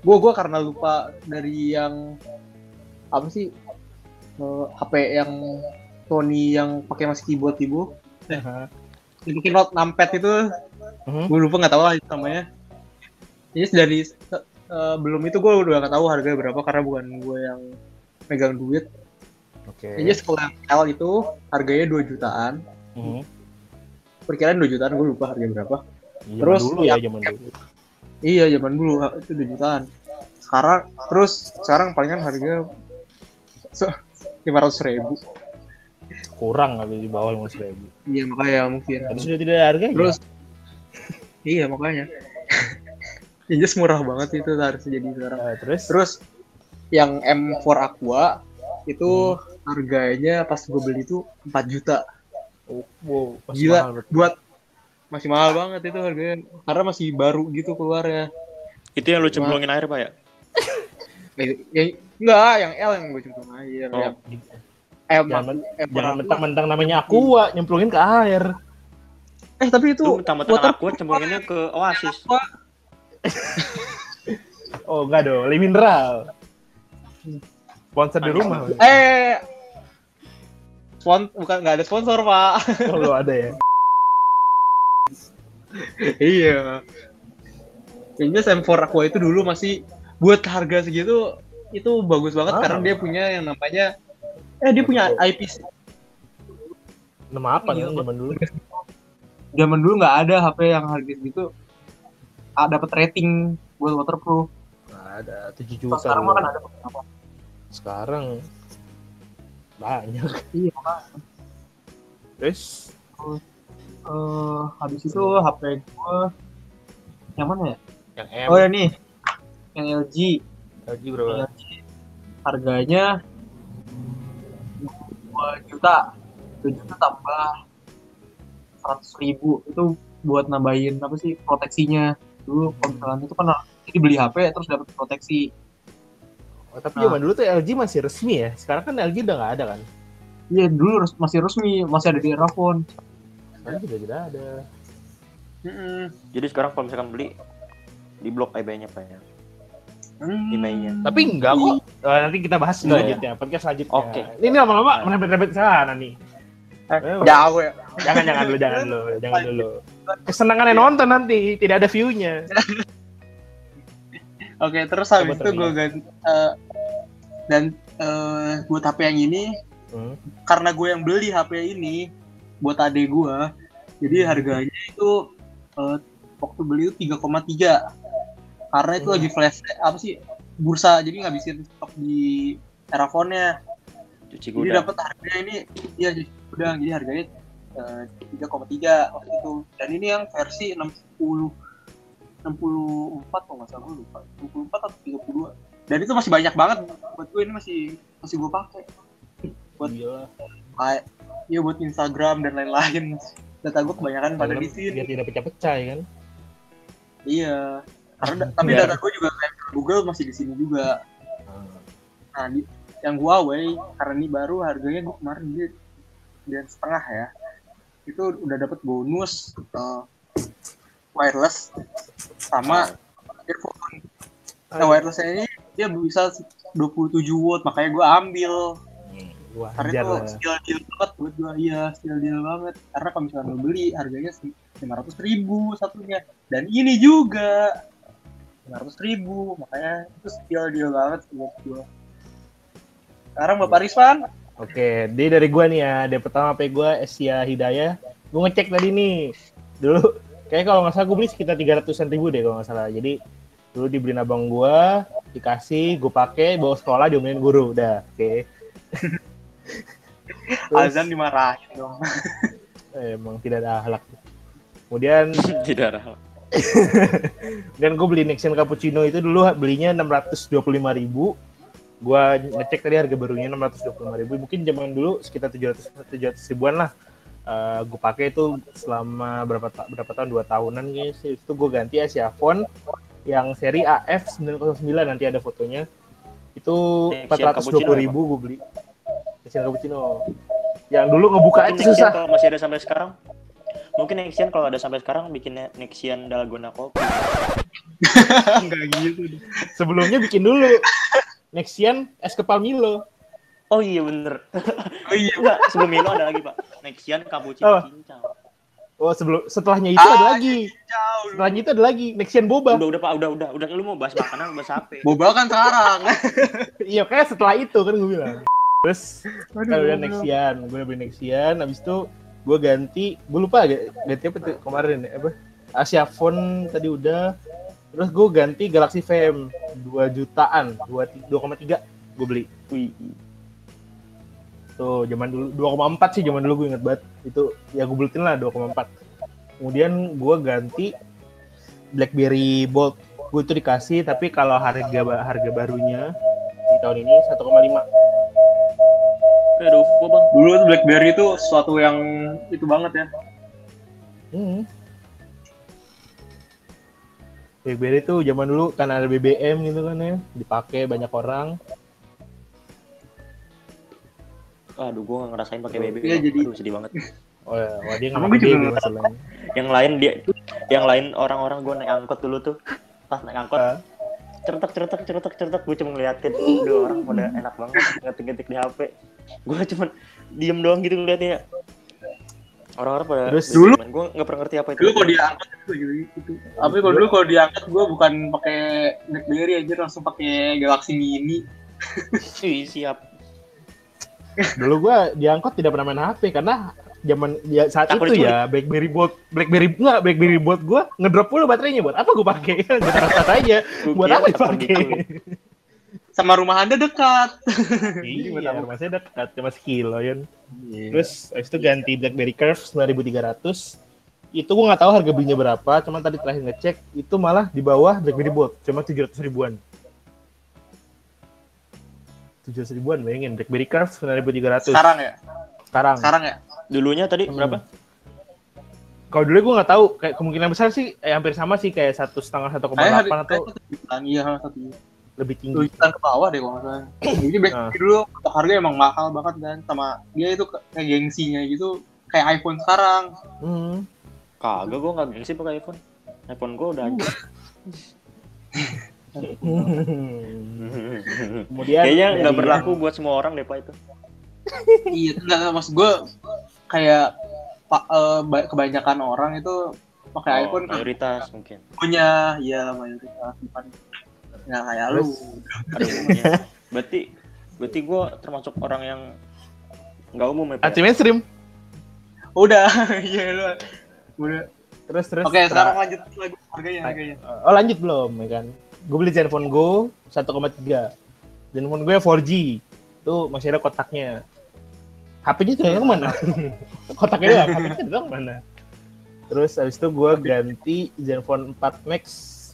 gue gua karena lupa dari yang apa sih eh, HP yang Sony yang pakai masih keyboard Aha. yang pakai note numpad itu Mhm. gue lupa nggak tahu lah itu namanya jadi dari eh, belum itu gue udah nggak tahu harganya berapa karena bukan gue yang megang duit Oke. jadi sekolah L itu harganya 2 jutaan Mhm. Perkiraan 2 jutaan gue lupa harganya berapa. Zaman Terus dulu ya- ya zaman dulu. iya zaman dulu itu 2 jutaan. Sekarang terus sekarang palingan harganya lima ratus ribu. Kurang kali di bawah lima ribu. iya makanya mungkin. Tadi sudah tidak ada harganya. terus iya makanya. Yang just murah banget itu harus jadi sekarang. Eh, terus? Terus yang M4 Aqua itu harganya pas gue beli itu 4 juta oh, wow, pas Gila. mahal berarti. buat masih mahal banget itu harganya karena masih baru gitu keluar ya itu yang lu cemplungin air pak ya Eh, yang enggak yang L yang gue cemplung air Oh. yang M, Jangan, M4 jangan mentang-mentang namanya aqua nyemplungin ke air. eh tapi itu lu mentang-mentang water aku cemplunginnya ke Oasis Oh enggak dong, li mineral. Sponsor di rumah. eh spon bukan nggak ada sponsor pak Kalau ada ya. iya kayaknya M4 Aqua itu dulu masih buat harga segitu itu bagus banget Ah. karena dia punya yang namanya eh dia punya IP Nama apa Iya, nih zaman dulu? zaman dulu nggak ada HP yang harga segitu ah, dapat rating buat waterproof Nggak ada, 7 Kalau juta. sekarang kan ada. Sekarang banyak. Iya. Terus? Eh, habis itu HP gua yang mana ya? Yang M. Oh ya nih. Yang LG lagi berapa? LG harganya 2 juta. 2 juta tambah 100 ribu. Itu buat nambahin apa sih proteksinya. Dulu kalau misalnya itu kan jadi beli HP terus dapat proteksi Oh, tapi Nah. zaman dulu tuh LG masih resmi ya. Sekarang kan LG udah nggak ada kan? iya dulu res- masih resmi masih ada di Erafone Sekarang udah tidak ada. Jadi sekarang kalau misalkan beli di blok eBay-nya Pak ya. Hmm. Emailnya. Tapi enggak kok. Eh, nanti kita bahas Enggak ya? selanjutnya. Podcast selanjutnya. Oke. Ini lama-lama menempel-nempel ke sana nih. Eh, jauh ya Jangan jangan dulu, jangan dulu, jangan dulu. Kesenangannya nonton nanti, tidak ada view-nya. Oke, terus habis Coba itu gue ganti eh, dan eh, buat HP yang ini Hmm. karena gue yang beli HP ini buat adek gue, jadi harganya itu eh, waktu beli itu 3,3 karena itu Hmm. lagi flash apa sih bursa jadi ngabisin stok di Erafone-nya. Cuci Jadi gudang. dapat harganya ini ya jadi udah jadi harganya eh, 3,3 waktu itu. Dan ini yang versi 60 64 kalau nggak salah gue lupa 64 atau 32 dan itu masih banyak banget buat gue ini masih masih gue pakai. Buat- kayak ya buat Instagram dan lain-lain. Data gue kebanyakan pada di sini. Biar tidak pecah-pecah ya kan. iya. Karena tapi Biar- data gue juga kayak Google masih di sini juga. Nah di, yang Huawei karena ini baru harganya gue kemarin dia sembilan setengah ya. Itu udah dapat bonus eh, wireless sama earphone. Nah wirelessnya ini dia bisa 27 watt makanya gue ambil Wah, karena itu lah. steal deal banget buat gue iya steal deal banget karena kalau misalnya lo beli harganya lima ratus ribu satunya dan ini juga lima ratus ribu makanya itu steal deal banget buat gue sekarang bapak Rizwan Oke, dia dari gua nih ya. Dia pertama HP gua Asia Hidayah. Gua ngecek tadi nih. Dulu kayak kalau nggak salah gua beli sekitar 300-an ribu deh kalau nggak salah. Jadi dulu dibeliin abang gua, dikasih, gua pakai, bawa sekolah diomelin guru. Udah, oke. Terus, Azan dimarahin dong eh, emang tidak ada akhlak. Kemudian Tidak ada. dan gue beli Nexian Cappuccino itu dulu belinya 625.000 ribu gua ngecek tadi harga barunya 625.000 ribu mungkin zaman dulu sekitar 700 700 ribuan lah Eh gue pakai itu selama berapa ta- berapa tahun dua tahunan guys itu gue ganti Asia Phone yang seri AF 909 nanti ada fotonya itu Nexian 420 ribu gue beli Nexian Cappuccino yang dulu ngebuka itu susah kalau masih ada sampai sekarang. Mungkin Nexian kalau ada sampai sekarang bikin Nexian dalgona kopi. enggak gitu sebelumnya bikin dulu Nexian es kepal Milo Oh iya bener. oh iya Enggak, sebelum Milo ada lagi, Pak. Nexian cappuccino Oh. cincang. Oh sebelum setelahnya itu ada Ah, lagi. jauh Setelahnya itu ada lagi Nexian Boba. Udah udah Pak, udah udah udah lu mau bahas makanan bahas apa? Boba kan sekarang iya kayak setelah itu kan gue bilang. Terus Aduh, kalau udah. Nexian, gue udah beli Nexian, habis itu gue ganti, gue lupa ga- ganti apa tuh kemarin ya, apa? Asia Phone tadi udah. Terus gue ganti Galaxy Fam 2 jutaan, 2 2,3 gue beli. Wih. Tuh, zaman dulu 2,4 sih zaman dulu gue inget banget. Itu ya gue beliin lah 2,4. Kemudian gue ganti BlackBerry Bold. Gue itu dikasih tapi kalau harga harga barunya di tahun ini 1,5. Aduh, gua Bang. dulu tuh BlackBerry itu sesuatu yang itu banget ya Hmm. BlackBerry tuh zaman dulu kan ada BBM gitu kan ya, dipakai banyak orang. Aduh, gua nggak ngerasain pakai BB. Iya, Bang. jadi- Aduh, sedih banget. Oh ya, wah dia nggak pakai gue juga BB masalahnya. Yang lain dia yang lain orang-orang gua naik angkot dulu tuh. Pas naik angkot, ceretak ceretak ceretak ceretak gue cuma ngeliatin. Udah orang pada enak banget ngetik-ngetik di HP gue cuma diem doang gitu ngeliatnya. Orang-orang pada Terus dulu? Gue nggak pernah ngerti apa itu. Dulu kalau diangkat itu gitu gitu. Tapi kalau dulu? kalau diangkat gue bukan pakai BlackBerry aja langsung pakai Galaxy Mini. Wih, siap Dulu gua diangkut tidak pernah main HP karena zaman ya saat Takut itu ya BlackBerry Bolt BlackBerry enggak BlackBerry Bolt gua ngedrop mulu baterainya buat apa gua pakai? Gua taruh aja. Gua Buat apa dipakai? sama rumah anda dekat iya, rumah saya dekat cuma sekilo ya. Terus habis itu ganti BlackBerry Curve 9300. Itu gua nggak tahu harga belinya berapa, cuman tadi terakhir ngecek itu malah di bawah BlackBerry Bolt, cuma 700 ribuan. Tujuh ribuan bayangin BlackBerry Curve sembilan ribu tiga ratus Sekarang ya? sekarang Sekarang ya? Dulunya tadi Hmm. berapa? kalau dulu gue nggak tahu kayak kemungkinan besar sih eh, hampir sama sih kayak satu setengah satu koma delapan atau iya satu lebih tinggi Dua jutaan ke bawah deh kalau salah. Jadi BlackBerry Ah. dulu harga emang mahal banget kan sama dia itu kayak gengsinya gitu kayak iPhone sekarang. Hmm. Kagak gue nggak gengsi pakai iPhone. iPhone gue udah hancur. kemudian Kayaknya nggak berlaku buat semua orang deh pak itu. iya, enggak maksud gue kayak pak eh, ba- kebanyakan orang itu pakai Oh, iPhone kan mayoritas mungkin. punya ya mayoritas bukan nggak kayak lu. Berarti berarti gue termasuk orang yang nggak umum ya. Pak? anti mainstream Udah, iya lu. Udah. terus terus Oke, tra- sekarang lanjut lagi harganya harganya. oh lanjut belum ya kan gue beli Zenfone Go 1,3 Zenfone gue 4G itu masih ada kotaknya. HP-nya tuh yang mana? Kotaknya doang HP-nya doang mana? Terus habis itu gue ganti Zenfone 4 Max.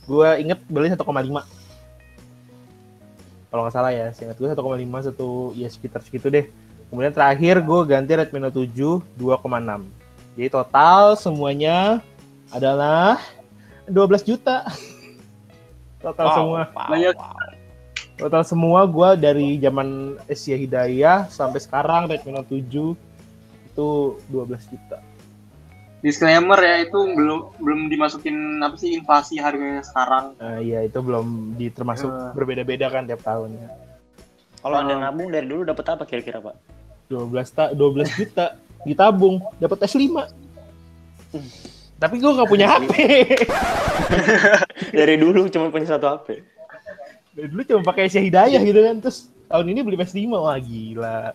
Gue inget beli 1,5 kalau nggak salah ya seingat gue 1,5 satu ya sekitar segitu deh. Kemudian terakhir gue ganti Redmi Note 7 2,6 jadi total semuanya adalah 12 juta total Wow, semua wow, Banyak. wow. total semua gue dari zaman Asia Hidayah sampai sekarang Redmi Note 7 itu 12 juta Disclaimer ya itu belum belum dimasukin apa sih inflasi harganya sekarang. Nah, iya itu belum di termasuk Eh. berbeda-beda kan tiap tahunnya Kalau anda Oh. nabung dari dulu dapat apa kira-kira pak? 12 ta 12 juta ditabung dapat S5 tapi gue gak punya HP Dari dulu cuma punya satu HP. dari dulu cuma pakai Asia Hidayah gitu kan terus tahun ini beli PS5 wah gila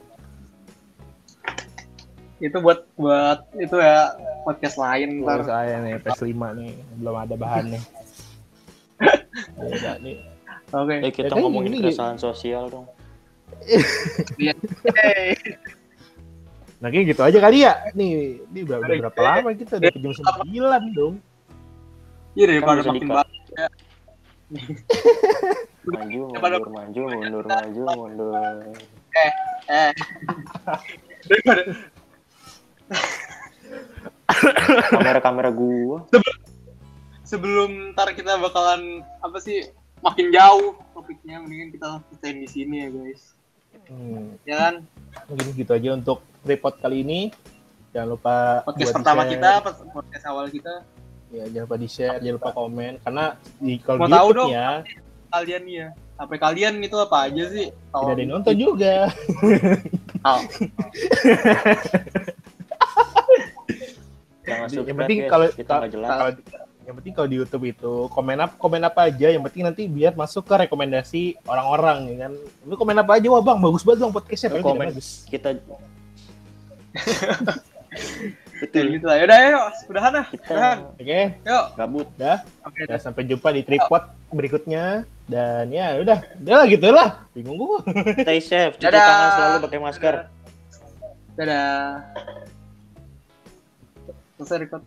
Itu buat buat itu ya podcast lain Terus ntar. saya nih PS5 nih belum ada bahannya Beda nih Oke. Eh kita kan ngomongin keresahan sosial dong. Hey. Nah kayak gitu aja kali ya. Nih, ini udah, udah berapa lama kita? Udah jam 9 dong. Iya daripada bisa makin banyak. Maju, Daripada- mundur, maju, mundur, maju, mundur. Eh. daripada Kamera-kamera gua. sebelum ntar kita bakalan apa sih makin jauh topiknya mendingan kita selesaiin di sini ya guys. Hmm, Ya kan? mungkin gitu aja untuk tripod kali ini. Jangan lupa Podcast buat pertama di-share. kita, podcast awal kita. Ya, jangan lupa di share, jangan lupa komen. Karena di kalau Mau di tahu YouTube dong? ya, Kalian nih ya. HP kalian itu apa aja sih? tidak ada yang nonton juga. Oh, Jangan Yang penting guys, kalau kita kalau yang penting kalau di YouTube itu komen apa komen apa aja yang penting nanti biar masuk ke rekomendasi orang-orang ya kan lu komen apa aja wah bang bagus banget bang podcastnya Padahal komen. bagus Kita betul. gitu lah. Yaudah, yuk. Udahan lah. Kita Udahan. oke Yuk. gabut. dah Oke, Ya, sampai jumpa di tripod berikutnya dan ya udah udah lah gitu lah bingung gua Stay safe, cuci Dadah. tangan selalu pakai masker. Dadah. Selesai record.